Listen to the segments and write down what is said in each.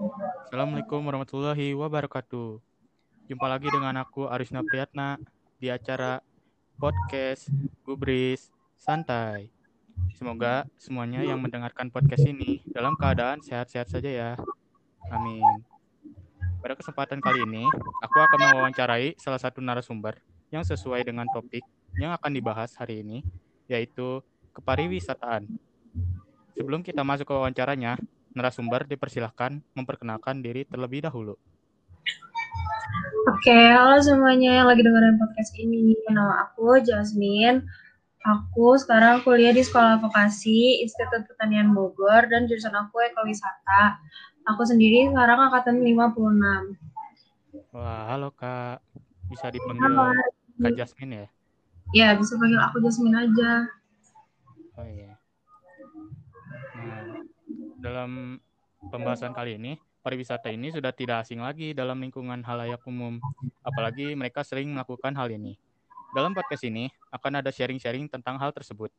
Assalamualaikum warahmatullahi wabarakatuh. Jumpa lagi dengan aku Arisna Priyatna di acara podcast Gubris Santai. Semoga semuanya yang mendengarkan podcast ini dalam keadaan sehat-sehat saja ya. Amin. Pada kesempatan kali ini, aku akan mewawancarai salah satu narasumber yang sesuai dengan topik yang akan dibahas hari ini, yaitu kepariwisataan. Sebelum kita masuk ke wawancaranya, narasumber dipersilahkan memperkenalkan diri terlebih dahulu. Oke, halo semuanya yang lagi dengerin podcast ini. Nama aku Jasmine. Aku sekarang kuliah di Sekolah Vokasi Institut Pertanian Bogor dan jurusan aku ekowisata. Aku sendiri sekarang angkatan 56. Wah, halo Kak. Bisa dipanggil halo. Kak Jasmine ya? Ya, bisa panggil aku Jasmine aja. Oh iya. Dalam pembahasan kali ini, pariwisata ini sudah tidak asing lagi dalam lingkungan halayak umum, apalagi mereka sering melakukan hal ini. Dalam podcast ini akan ada sharing-sharing tentang hal tersebut.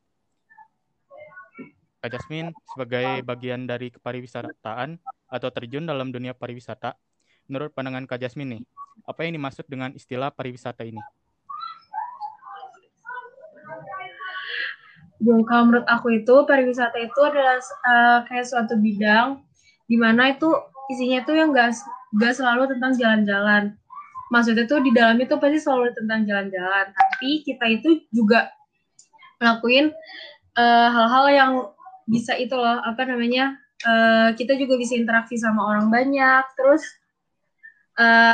Kak Jasmine, sebagai bagian dari kepariwisataan atau terjun dalam dunia pariwisata, menurut pandangan Kak Jasmine nih, apa yang dimaksud dengan istilah pariwisata ini? Kalau menurut aku itu pariwisata itu adalah uh, kayak suatu bidang di mana itu isinya tuh yang gak, gak selalu tentang jalan-jalan. Maksudnya tuh di dalam itu pasti selalu tentang jalan-jalan, tapi kita itu juga ngelakuin eh, hal-hal uh, yang bisa itu loh apa namanya uh, kita juga bisa interaksi sama orang banyak, terus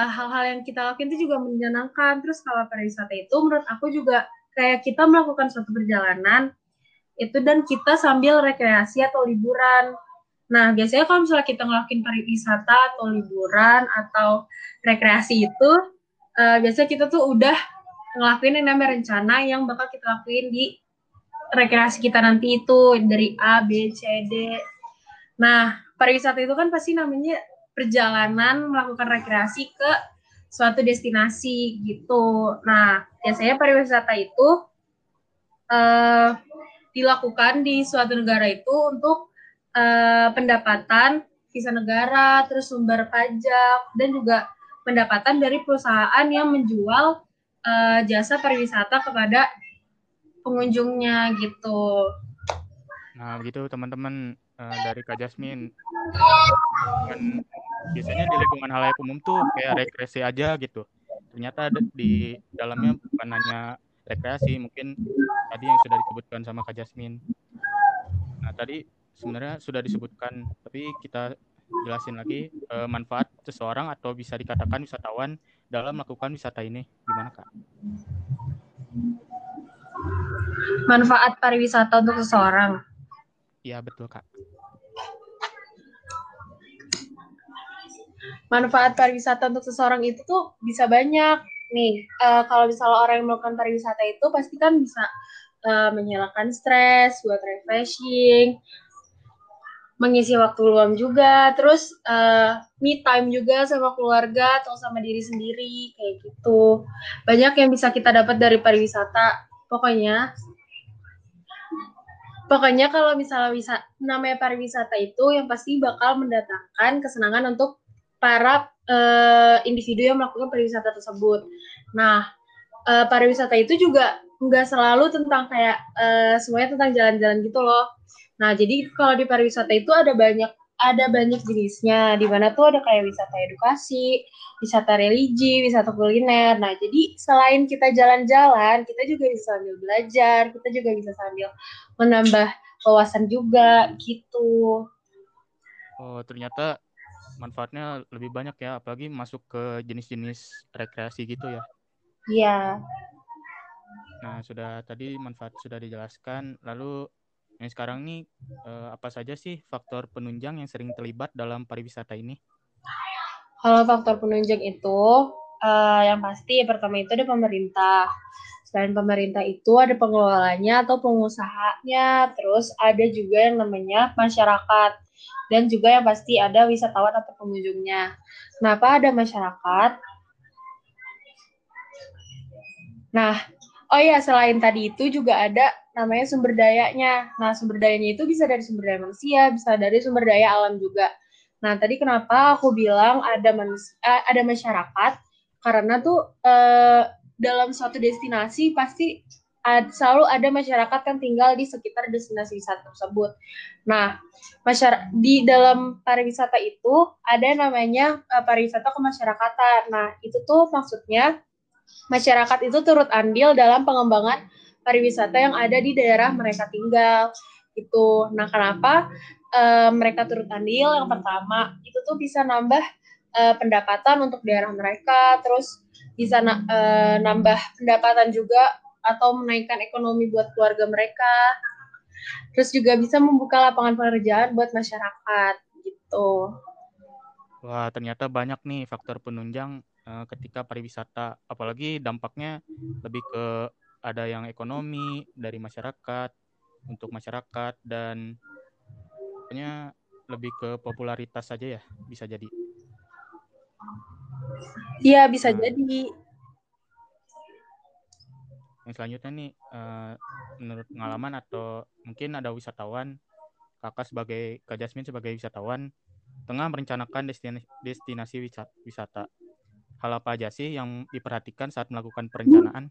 hal-hal uh, yang kita lakuin itu juga menyenangkan. Terus kalau pariwisata itu menurut aku juga kayak kita melakukan suatu perjalanan itu dan kita sambil rekreasi atau liburan. Nah, biasanya kalau misalnya kita ngelakuin pariwisata atau liburan atau rekreasi itu, uh, biasanya kita tuh udah ngelakuin yang namanya rencana yang bakal kita lakuin di rekreasi kita nanti itu dari A, B, C, D. Nah, pariwisata itu kan pasti namanya perjalanan melakukan rekreasi ke suatu destinasi gitu. Nah, biasanya pariwisata itu uh, dilakukan di suatu negara itu untuk uh, pendapatan visa negara, terus sumber pajak, dan juga pendapatan dari perusahaan yang menjual uh, jasa pariwisata kepada pengunjungnya gitu. Nah, begitu teman-teman uh, dari Kak Jasmine. Biasanya di lingkungan halayak umum tuh kayak rekreasi aja gitu. Ternyata di dalamnya bukan hanya rekreasi mungkin tadi yang sudah disebutkan sama Kak Jasmine. Nah, tadi sebenarnya sudah disebutkan, tapi kita jelasin lagi eh, manfaat seseorang atau bisa dikatakan wisatawan dalam melakukan wisata ini. Gimana, Kak? Manfaat pariwisata untuk seseorang? Iya, betul, Kak. Manfaat pariwisata untuk seseorang itu tuh bisa banyak nih uh, kalau misalnya orang yang melakukan pariwisata itu pasti kan bisa uh, menghilangkan stres buat refreshing mengisi waktu luang juga terus uh, me time juga sama keluarga atau sama diri sendiri kayak gitu. Banyak yang bisa kita dapat dari pariwisata pokoknya. Pokoknya kalau misalnya wisata, namanya pariwisata itu yang pasti bakal mendatangkan kesenangan untuk para uh, individu yang melakukan pariwisata tersebut. Nah, uh, pariwisata itu juga nggak selalu tentang kayak uh, semuanya tentang jalan-jalan gitu loh. Nah, jadi kalau di pariwisata itu ada banyak ada banyak jenisnya, di mana tuh ada kayak wisata edukasi, wisata religi, wisata kuliner. Nah, jadi selain kita jalan-jalan, kita juga bisa sambil belajar, kita juga bisa sambil menambah wawasan juga gitu. Oh, ternyata manfaatnya lebih banyak ya, apalagi masuk ke jenis-jenis rekreasi gitu ya. Iya. Nah, sudah tadi manfaat sudah dijelaskan. Lalu yang sekarang nih eh, apa saja sih faktor penunjang yang sering terlibat dalam pariwisata ini? Kalau faktor penunjang itu uh, yang pasti pertama itu ada pemerintah. Selain pemerintah itu ada pengelolanya atau pengusahanya, terus ada juga yang namanya masyarakat dan juga yang pasti ada wisatawan atau pengunjungnya. Kenapa ada masyarakat? Nah, oh ya selain tadi itu juga ada namanya sumber dayanya. Nah, sumber dayanya itu bisa dari sumber daya manusia, bisa dari sumber daya alam juga. Nah, tadi kenapa aku bilang ada manus eh, ada masyarakat karena tuh eh, dalam suatu destinasi pasti ad, selalu ada masyarakat yang tinggal di sekitar destinasi wisata tersebut. Nah, masyarakat di dalam pariwisata itu ada namanya uh, pariwisata kemasyarakatan. Nah, itu tuh maksudnya masyarakat itu turut andil dalam pengembangan pariwisata yang ada di daerah mereka tinggal. Itu. Nah, kenapa uh, mereka turut andil? Yang pertama, itu tuh bisa nambah uh, pendapatan untuk daerah mereka, terus bisa na uh, nambah pendapatan juga atau menaikkan ekonomi buat keluarga mereka. Terus juga bisa membuka lapangan pekerjaan buat masyarakat gitu. Wah, ternyata banyak nih faktor penunjang uh, ketika pariwisata, apalagi dampaknya lebih ke ada yang ekonomi dari masyarakat untuk masyarakat dan pokoknya lebih ke popularitas saja ya bisa jadi. Iya bisa nah, jadi yang selanjutnya nih uh, menurut pengalaman atau mungkin ada wisatawan kakak sebagai Kak Jasmine sebagai wisatawan tengah merencanakan destinasi, destinasi wisata. Hal apa aja sih yang diperhatikan saat melakukan perencanaan?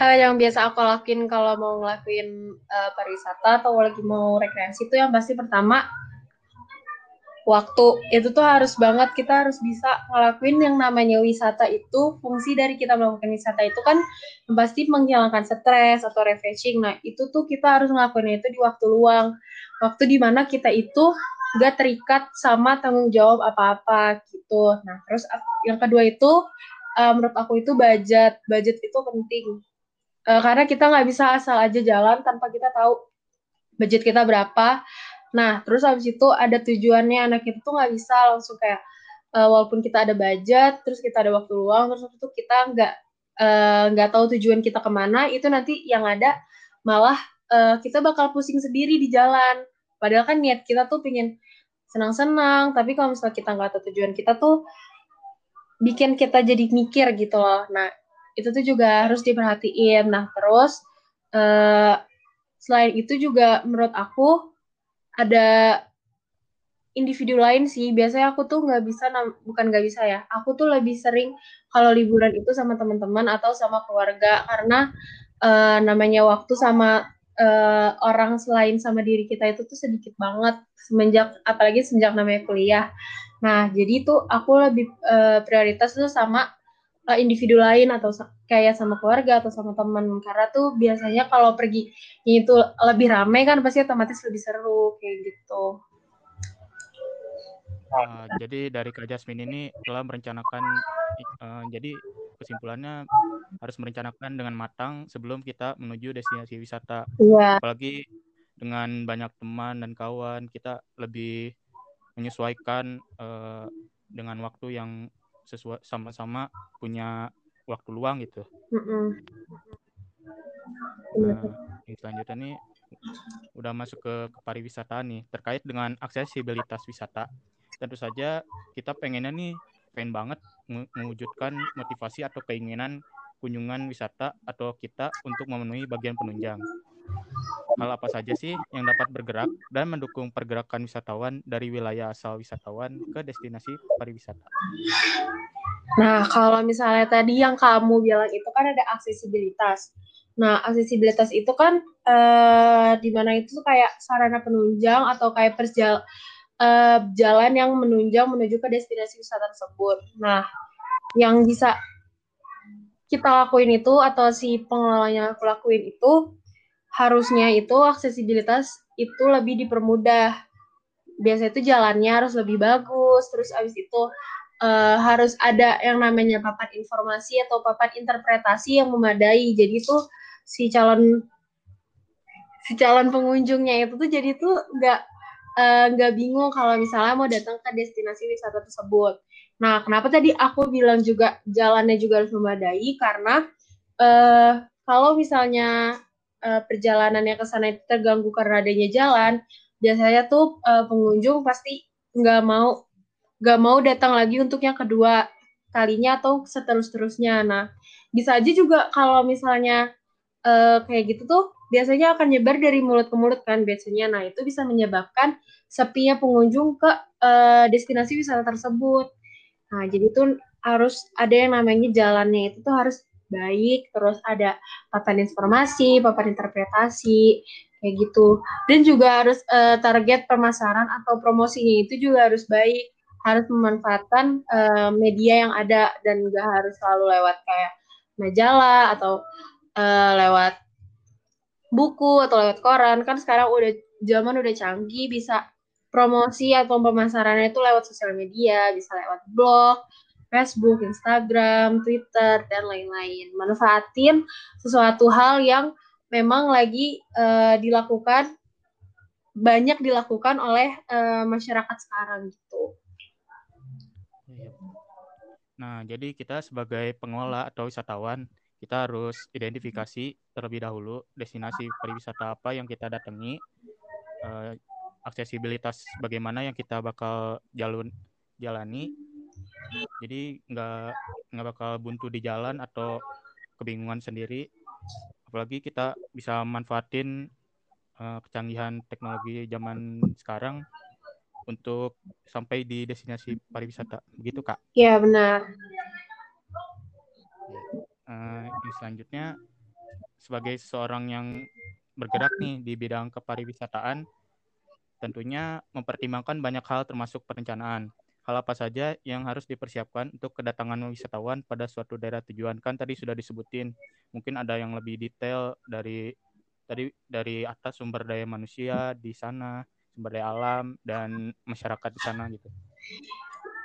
Hal yang biasa aku lakuin kalau mau ngelakuin uh, pariwisata atau lagi mau rekreasi itu yang pasti pertama waktu itu tuh harus banget kita harus bisa ngelakuin yang namanya wisata itu fungsi dari kita melakukan wisata itu kan pasti menghilangkan stres atau refreshing. Nah itu tuh kita harus ngelakuin itu di waktu luang. Waktu di mana kita itu gak terikat sama tanggung jawab apa-apa gitu. Nah terus yang kedua itu uh, menurut aku itu budget. Budget itu penting. Uh, karena kita nggak bisa asal aja jalan tanpa kita tahu budget kita berapa Nah, terus habis itu ada tujuannya anak itu tuh nggak bisa langsung kayak uh, walaupun kita ada budget, terus kita ada waktu luang, terus itu kita nggak eh, nggak uh, tahu tujuan kita ke mana, itu nanti yang ada malah uh, kita bakal pusing sendiri di jalan. Padahal kan niat kita tuh pengen senang-senang, tapi kalau misalnya kita nggak tahu tujuan kita tuh bikin kita jadi mikir gitu loh. Nah, itu tuh juga harus diperhatiin. Nah, terus uh, selain itu juga menurut aku ada individu lain sih. Biasanya aku tuh nggak bisa, bukan nggak bisa ya. Aku tuh lebih sering kalau liburan itu sama teman-teman atau sama keluarga karena uh, namanya waktu sama uh, orang selain sama diri kita itu tuh sedikit banget semenjak apalagi sejak namanya kuliah. Nah, jadi tuh aku lebih uh, prioritas tuh sama uh, individu lain atau kayak sama keluarga atau sama teman karena tuh biasanya kalau pergi itu lebih ramai kan pasti otomatis lebih seru kayak gitu. Uh, jadi dari Kak Jasmine ini telah merencanakan uh, jadi kesimpulannya harus merencanakan dengan matang sebelum kita menuju destinasi wisata. Yeah. Apalagi dengan banyak teman dan kawan kita lebih menyesuaikan uh, dengan waktu yang sesuai sama-sama punya waktu luang gitu. Mm-hmm. Nah, yang selanjutnya nih udah masuk ke, ke pariwisata nih terkait dengan aksesibilitas wisata. Tentu saja kita pengennya nih pengen banget mewujudkan motivasi atau keinginan kunjungan wisata atau kita untuk memenuhi bagian penunjang. Hal apa saja sih yang dapat bergerak dan mendukung pergerakan wisatawan dari wilayah asal wisatawan ke destinasi pariwisata? Nah, kalau misalnya tadi yang kamu bilang itu kan ada aksesibilitas. Nah, aksesibilitas itu kan eh, di mana itu kayak sarana penunjang atau kayak perjal eh, jalan yang menunjang menuju ke destinasi wisata tersebut. Nah, yang bisa kita lakuin itu atau si pengelolanya aku lakuin itu harusnya itu aksesibilitas itu lebih dipermudah. Biasanya itu jalannya harus lebih bagus, terus abis itu uh, harus ada yang namanya papan informasi atau papan interpretasi yang memadai. Jadi itu si calon si calon pengunjungnya itu tuh jadi tuh nggak eh, nggak uh, bingung kalau misalnya mau datang ke destinasi wisata tersebut. Nah, kenapa tadi aku bilang juga jalannya juga harus memadai karena uh, kalau misalnya uh, perjalanan yang ke sana itu terganggu karena adanya jalan, biasanya tuh uh, pengunjung pasti nggak mau nggak mau datang lagi untuk yang kedua kalinya atau seterus-terusnya. Nah, bisa aja juga kalau misalnya uh, kayak gitu tuh biasanya akan nyebar dari mulut ke mulut kan biasanya. Nah, itu bisa menyebabkan sepinya pengunjung ke uh, destinasi wisata tersebut. Nah, jadi tuh harus ada yang namanya jalannya itu tuh harus baik, terus ada papan informasi, papan interpretasi, kayak gitu. Dan juga harus uh, target pemasaran atau promosinya itu juga harus baik, harus memanfaatkan uh, media yang ada dan juga harus selalu lewat kayak majalah atau uh, lewat buku atau lewat koran kan sekarang udah zaman udah canggih bisa promosi atau pemasarannya itu lewat sosial media bisa lewat blog Facebook, Instagram, Twitter dan lain-lain manfaatin sesuatu hal yang memang lagi uh, dilakukan banyak dilakukan oleh uh, masyarakat sekarang gitu. Iya. Nah, jadi kita sebagai pengelola atau wisatawan kita harus identifikasi terlebih dahulu destinasi pariwisata apa yang kita datangi, uh, aksesibilitas bagaimana yang kita bakal jalun jalani. Jadi nggak nggak bakal buntu di jalan atau kebingungan sendiri. Apalagi kita bisa manfaatin uh, kecanggihan teknologi zaman sekarang untuk sampai di destinasi pariwisata. Begitu, Kak? Iya, benar uh, selanjutnya sebagai seorang yang bergerak nih di bidang kepariwisataan tentunya mempertimbangkan banyak hal termasuk perencanaan. Hal apa saja yang harus dipersiapkan untuk kedatangan wisatawan pada suatu daerah tujuan kan tadi sudah disebutin. Mungkin ada yang lebih detail dari tadi dari atas sumber daya manusia di sana, sumber daya alam dan masyarakat di sana gitu.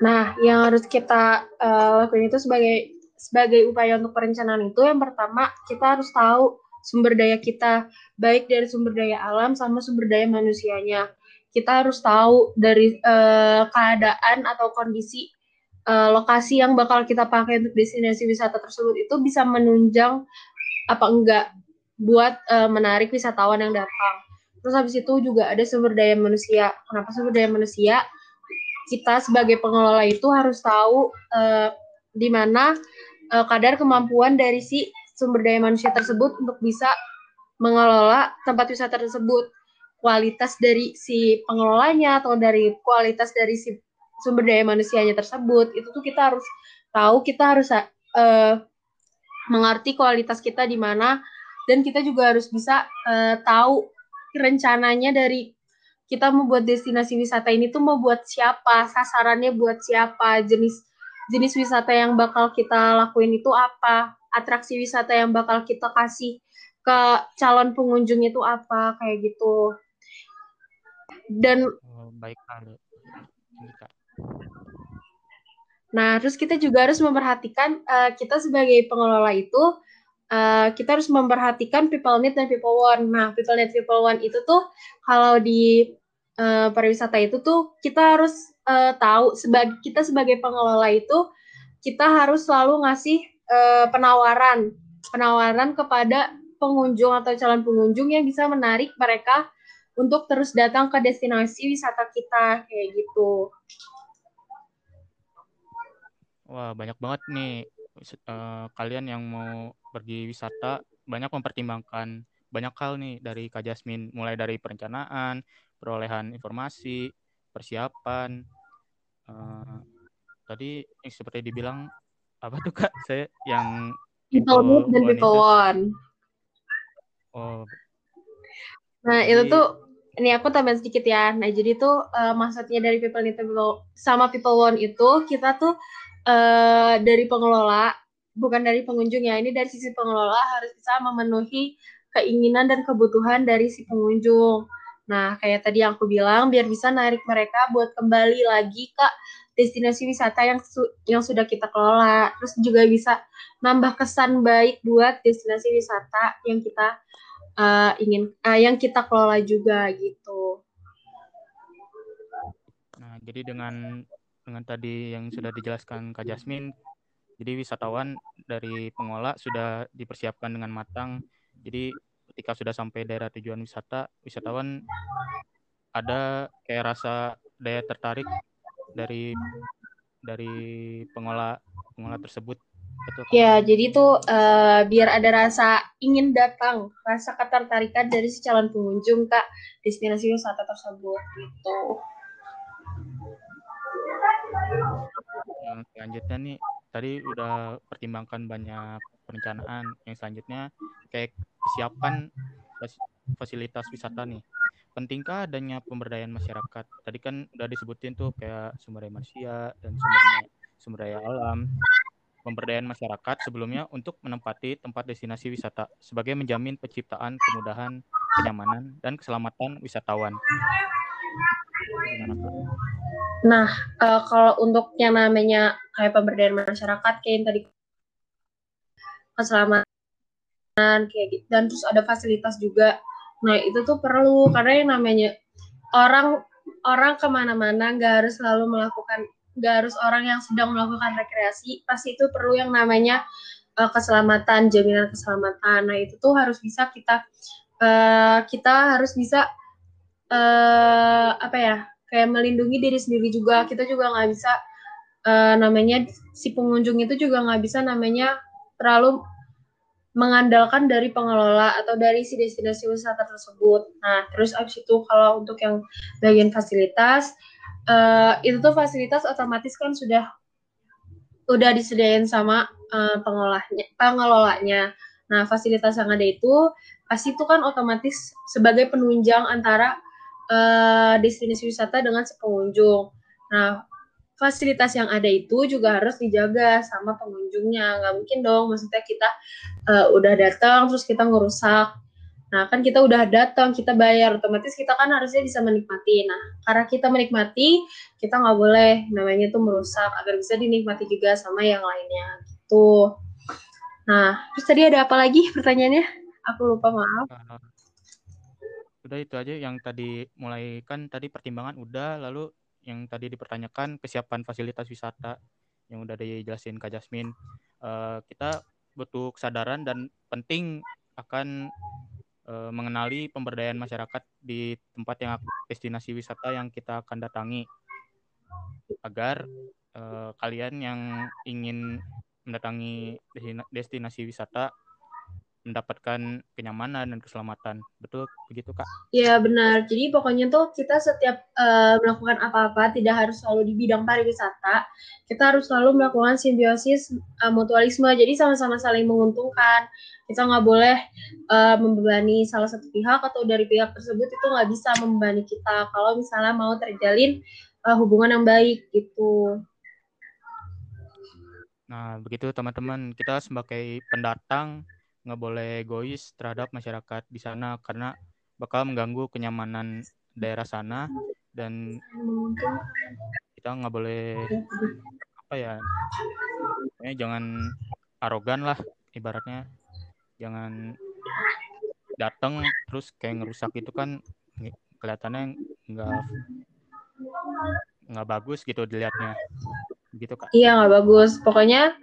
Nah, yang harus kita uh, lakuin itu sebagai sebagai upaya untuk perencanaan itu yang pertama kita harus tahu sumber daya kita baik dari sumber daya alam sama sumber daya manusianya kita harus tahu dari uh, keadaan atau kondisi uh, lokasi yang bakal kita pakai untuk destinasi wisata tersebut itu bisa menunjang apa enggak buat uh, menarik wisatawan yang datang. Terus habis itu juga ada sumber daya manusia. Kenapa sumber daya manusia? Kita sebagai pengelola itu harus tahu uh, di mana uh, kadar kemampuan dari si sumber daya manusia tersebut untuk bisa mengelola tempat wisata tersebut. Kualitas dari si pengelolanya atau dari kualitas dari si sumber daya manusianya tersebut itu tuh kita harus tahu, kita harus uh, mengerti kualitas kita di mana dan kita juga harus bisa uh, tahu rencananya dari kita membuat destinasi wisata ini tuh mau buat siapa, sasarannya buat siapa, jenis jenis wisata yang bakal kita lakuin itu apa, atraksi wisata yang bakal kita kasih ke calon pengunjung itu apa, kayak gitu. Dan oh, baik Nah, terus kita juga harus memperhatikan uh, kita sebagai pengelola itu uh, kita harus memperhatikan people need dan people want. Nah, people need people want itu tuh kalau di uh, pariwisata itu tuh kita harus uh, tahu sebagai kita sebagai pengelola itu kita harus selalu ngasih uh, penawaran. Penawaran kepada pengunjung atau calon pengunjung yang bisa menarik mereka untuk terus datang ke destinasi wisata kita kayak gitu. Wah banyak banget nih uh, kalian yang mau pergi wisata banyak mempertimbangkan banyak hal nih dari Kak Jasmine. Mulai dari perencanaan, perolehan informasi, persiapan, uh, tadi yang seperti dibilang apa tuh kak? Saya yang people dan people one oh. Nah itu tuh ini aku tambahin sedikit ya. Nah jadi tuh uh, maksudnya dari people need people sama people one itu kita tuh uh, dari pengelola bukan dari pengunjung ya. Ini dari sisi pengelola harus bisa memenuhi keinginan dan kebutuhan dari si pengunjung. Nah, kayak tadi yang aku bilang, biar bisa narik mereka buat kembali lagi ke destinasi wisata yang su yang sudah kita kelola. Terus juga bisa nambah kesan baik buat destinasi wisata yang kita uh, ingin, uh, yang kita kelola juga gitu. Nah, jadi dengan dengan tadi yang sudah dijelaskan Kak Jasmine, jadi wisatawan dari pengolah sudah dipersiapkan dengan matang. Jadi ketika sudah sampai daerah tujuan wisata, wisatawan ada kayak rasa daya tertarik dari dari pengolah pengolah tersebut Betul? Ya, jadi tuh uh, biar ada rasa ingin datang, rasa ketertarikan dari si calon pengunjung kak destinasi wisata tersebut gitu. Yang selanjutnya nih, tadi udah pertimbangkan banyak perencanaan. Yang selanjutnya kayak kesiapan fasilitas wisata nih. Pentingkah adanya pemberdayaan masyarakat? Tadi kan udah disebutin tuh kayak sumber daya manusia dan sumber sumber daya alam pemberdayaan masyarakat sebelumnya untuk menempati tempat destinasi wisata sebagai menjamin penciptaan kemudahan, kenyamanan, dan keselamatan wisatawan. Nah, uh, kalau untuk yang namanya kayak pemberdayaan masyarakat kayak yang tadi keselamatan kayak gitu dan terus ada fasilitas juga. Nah, itu tuh perlu karena yang namanya orang orang ke mana-mana nggak harus selalu melakukan nggak harus orang yang sedang melakukan rekreasi pasti itu perlu yang namanya uh, keselamatan jaminan keselamatan nah itu tuh harus bisa kita uh, kita harus bisa uh, apa ya kayak melindungi diri sendiri juga kita juga nggak bisa uh, namanya si pengunjung itu juga nggak bisa namanya terlalu mengandalkan dari pengelola atau dari si destinasi wisata tersebut. Nah, terus abis itu kalau untuk yang bagian fasilitas, uh, itu tuh fasilitas otomatis kan sudah udah disediain sama uh, pengolahnya pengelolanya. Nah, fasilitas yang ada itu pasti itu kan otomatis sebagai penunjang antara uh, destinasi wisata dengan pengunjung. Nah, fasilitas yang ada itu juga harus dijaga sama pengunjungnya. Nggak mungkin dong, maksudnya kita uh, udah datang terus kita ngerusak Nah, kan kita udah datang, kita bayar, otomatis kita kan harusnya bisa menikmati. Nah, karena kita menikmati, kita nggak boleh namanya itu merusak agar bisa dinikmati juga sama yang lainnya gitu. Nah, terus tadi ada apa lagi pertanyaannya? Aku lupa, maaf. Uh, udah itu aja yang tadi mulai kan tadi pertimbangan udah, lalu yang tadi dipertanyakan kesiapan fasilitas wisata yang udah dijelasin Kak Jasmine. Uh, kita butuh kesadaran dan penting akan uh, mengenali pemberdayaan masyarakat di tempat yang destinasi wisata yang kita akan datangi. Agar uh, kalian yang ingin mendatangi destinasi wisata mendapatkan kenyamanan dan keselamatan. Betul begitu, Kak? Iya, benar. Jadi pokoknya tuh kita setiap uh, melakukan apa-apa tidak harus selalu di bidang pariwisata. Kita harus selalu melakukan simbiosis uh, mutualisme. Jadi sama-sama saling menguntungkan. Kita nggak boleh uh, membebani salah satu pihak atau dari pihak tersebut itu nggak bisa membebani kita kalau misalnya mau terjalin uh, hubungan yang baik gitu. Nah, begitu teman-teman. Kita sebagai pendatang nggak boleh egois terhadap masyarakat di sana karena bakal mengganggu kenyamanan daerah sana dan kita nggak boleh apa ya jangan arogan lah ibaratnya. Jangan datang terus kayak ngerusak itu kan kelihatannya nggak nggak bagus gitu dilihatnya. Gitu kan iya nggak bagus. Pokoknya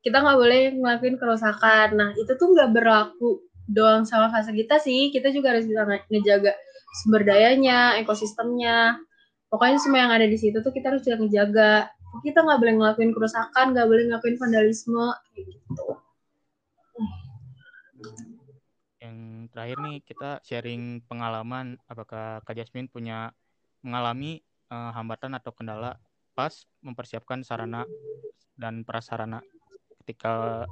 kita nggak boleh ngelakuin kerusakan. Nah, itu tuh nggak berlaku doang sama fasilitas sih. Kita juga harus bisa ngejaga sumber dayanya, ekosistemnya. Pokoknya semua yang ada di situ tuh kita harus bisa ngejaga. Kita nggak boleh ngelakuin kerusakan, nggak boleh ngelakuin vandalisme, gitu. Yang terakhir nih kita sharing pengalaman. Apakah Kak Jasmine punya mengalami uh, hambatan atau kendala pas mempersiapkan sarana dan prasarana ketika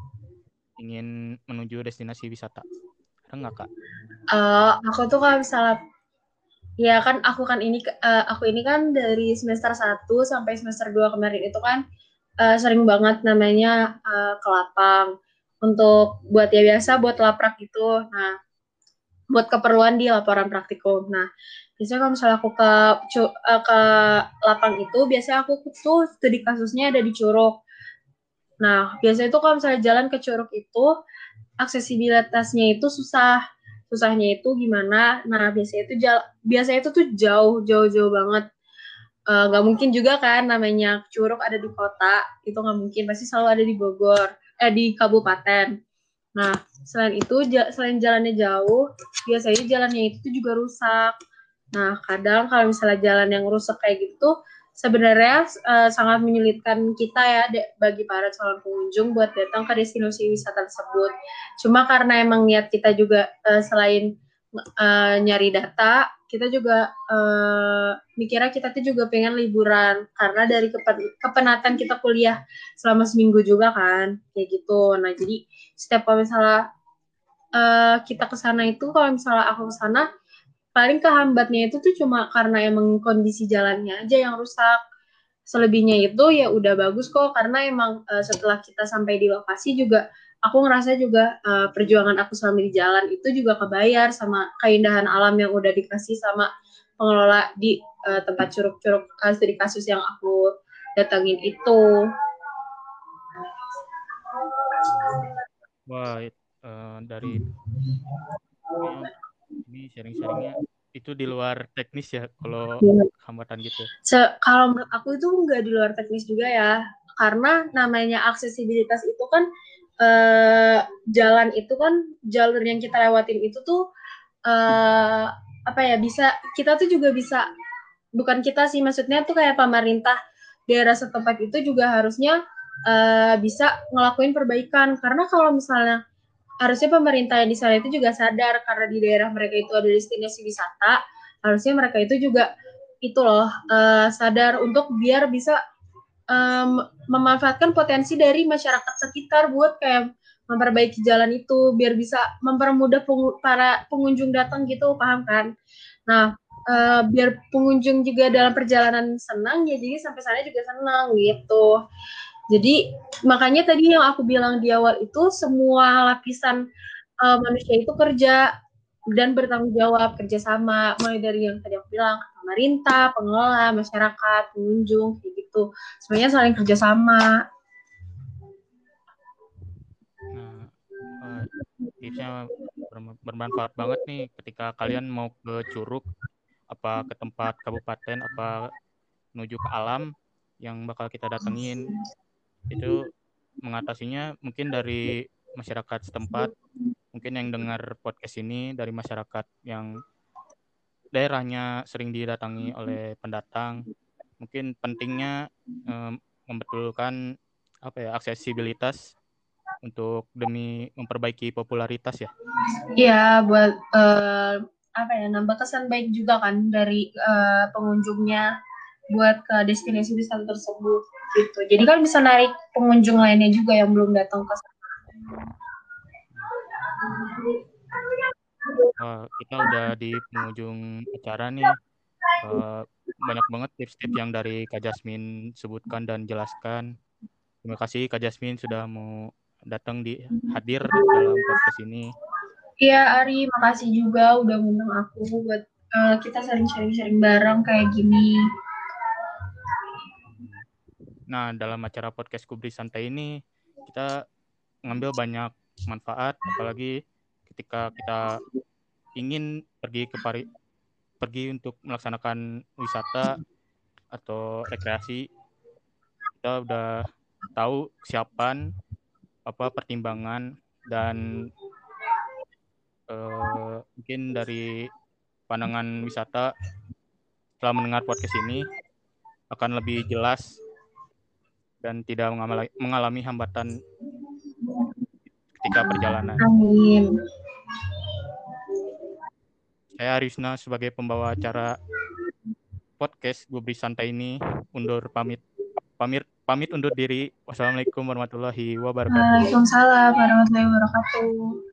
ingin menuju destinasi wisata? Ada nggak kak? Uh, aku tuh kalau misalnya ya kan aku kan ini uh, aku ini kan dari semester 1 sampai semester 2 kemarin itu kan uh, sering banget namanya uh, ke lapang untuk buat ya biasa buat laprak gitu. Nah, buat keperluan di laporan praktikum. Nah, biasanya kalau misalnya aku ke ke lapang itu biasanya aku tuh studi kasusnya ada di Curug. Nah, biasanya itu kalau misalnya jalan ke Curug itu aksesibilitasnya itu susah. Susahnya itu gimana? Nah, biasanya itu jal biasanya itu tuh jauh, jauh-jauh banget. Uh, nggak mungkin juga kan namanya Curug ada di kota, itu nggak mungkin. Pasti selalu ada di Bogor, eh di kabupaten. Nah, selain itu, selain jalannya jauh, biasanya jalannya itu juga rusak. Nah, kadang kalau misalnya jalan yang rusak kayak gitu sebenarnya uh, sangat menyulitkan kita ya bagi para calon pengunjung buat datang ke destinasi wisata tersebut. Cuma karena emang niat kita juga uh, selain uh, nyari data, kita juga uh, mikirnya kita tuh juga pengen liburan karena dari kepen kepenatan kita kuliah selama seminggu juga kan kayak gitu. Nah jadi setiap kalau misalnya uh, kita ke sana itu kalau misalnya aku ke sana paling kehambatnya itu tuh cuma karena emang kondisi jalannya aja yang rusak. Selebihnya itu ya udah bagus kok karena emang uh, setelah kita sampai di lokasi juga aku ngerasa juga uh, perjuangan aku selama di jalan itu juga kebayar sama keindahan alam yang udah dikasih sama pengelola di uh, tempat curug-curug studi kasus yang aku datangin itu. Wah, uh, dari ini sharing-sharingnya itu di luar teknis ya kalau hambatan gitu. Se kalau menurut aku itu nggak di luar teknis juga ya, karena namanya aksesibilitas itu kan uh, jalan itu kan jalur yang kita lewatin itu tuh uh, apa ya bisa kita tuh juga bisa bukan kita sih maksudnya tuh kayak pemerintah daerah setempat itu juga harusnya uh, bisa ngelakuin perbaikan karena kalau misalnya harusnya pemerintah yang di sana itu juga sadar karena di daerah mereka itu ada destinasi wisata. Harusnya mereka itu juga itu loh uh, sadar untuk biar bisa um, memanfaatkan potensi dari masyarakat sekitar buat kayak memperbaiki jalan itu biar bisa mempermudah pengu para pengunjung datang gitu paham kan? Nah uh, biar pengunjung juga dalam perjalanan senang ya jadi sampai sana juga senang gitu jadi makanya tadi yang aku bilang di awal itu semua lapisan uh, manusia itu kerja dan bertanggung jawab kerjasama mulai dari yang tadi aku bilang pemerintah, pengelola, masyarakat, pengunjung kayak gitu. Semuanya saling kerjasama. Nah, uh, tipsnya bermanfaat banget nih ketika kalian mau ke Curug apa ke tempat kabupaten apa menuju ke alam yang bakal kita datengin itu mengatasinya mungkin dari masyarakat setempat mungkin yang dengar podcast ini dari masyarakat yang daerahnya sering didatangi oleh pendatang mungkin pentingnya um, membetulkan apa ya aksesibilitas untuk demi memperbaiki popularitas ya. Iya buat uh, apa ya nambah kesan baik juga kan dari uh, pengunjungnya buat ke destinasi wisata tersebut gitu. Jadi kan bisa narik pengunjung lainnya juga yang belum datang ke sana. Uh, kita udah di penghujung acara nih. Uh, banyak banget tips-tips yang dari Kak Jasmine sebutkan dan jelaskan. Terima kasih Kak Jasmine sudah mau datang di hadir dalam podcast ini. Iya Ari, makasih juga udah ngundang aku buat uh, kita sering sharing-sharing bareng kayak gini. Nah, dalam acara podcast Kubri Santai ini kita ngambil banyak manfaat apalagi ketika kita ingin pergi ke Pari pergi untuk melaksanakan wisata atau rekreasi kita udah tahu kesiapan apa pertimbangan dan uh, mungkin dari pandangan wisata setelah mendengar podcast ini akan lebih jelas dan tidak mengalami, hambatan ketika perjalanan. Amin. Saya Arisna sebagai pembawa acara podcast Gubri Santai ini undur pamit pamit pamit undur diri. Wassalamualaikum warahmatullahi wabarakatuh. Waalaikumsalam warahmatullahi wabarakatuh.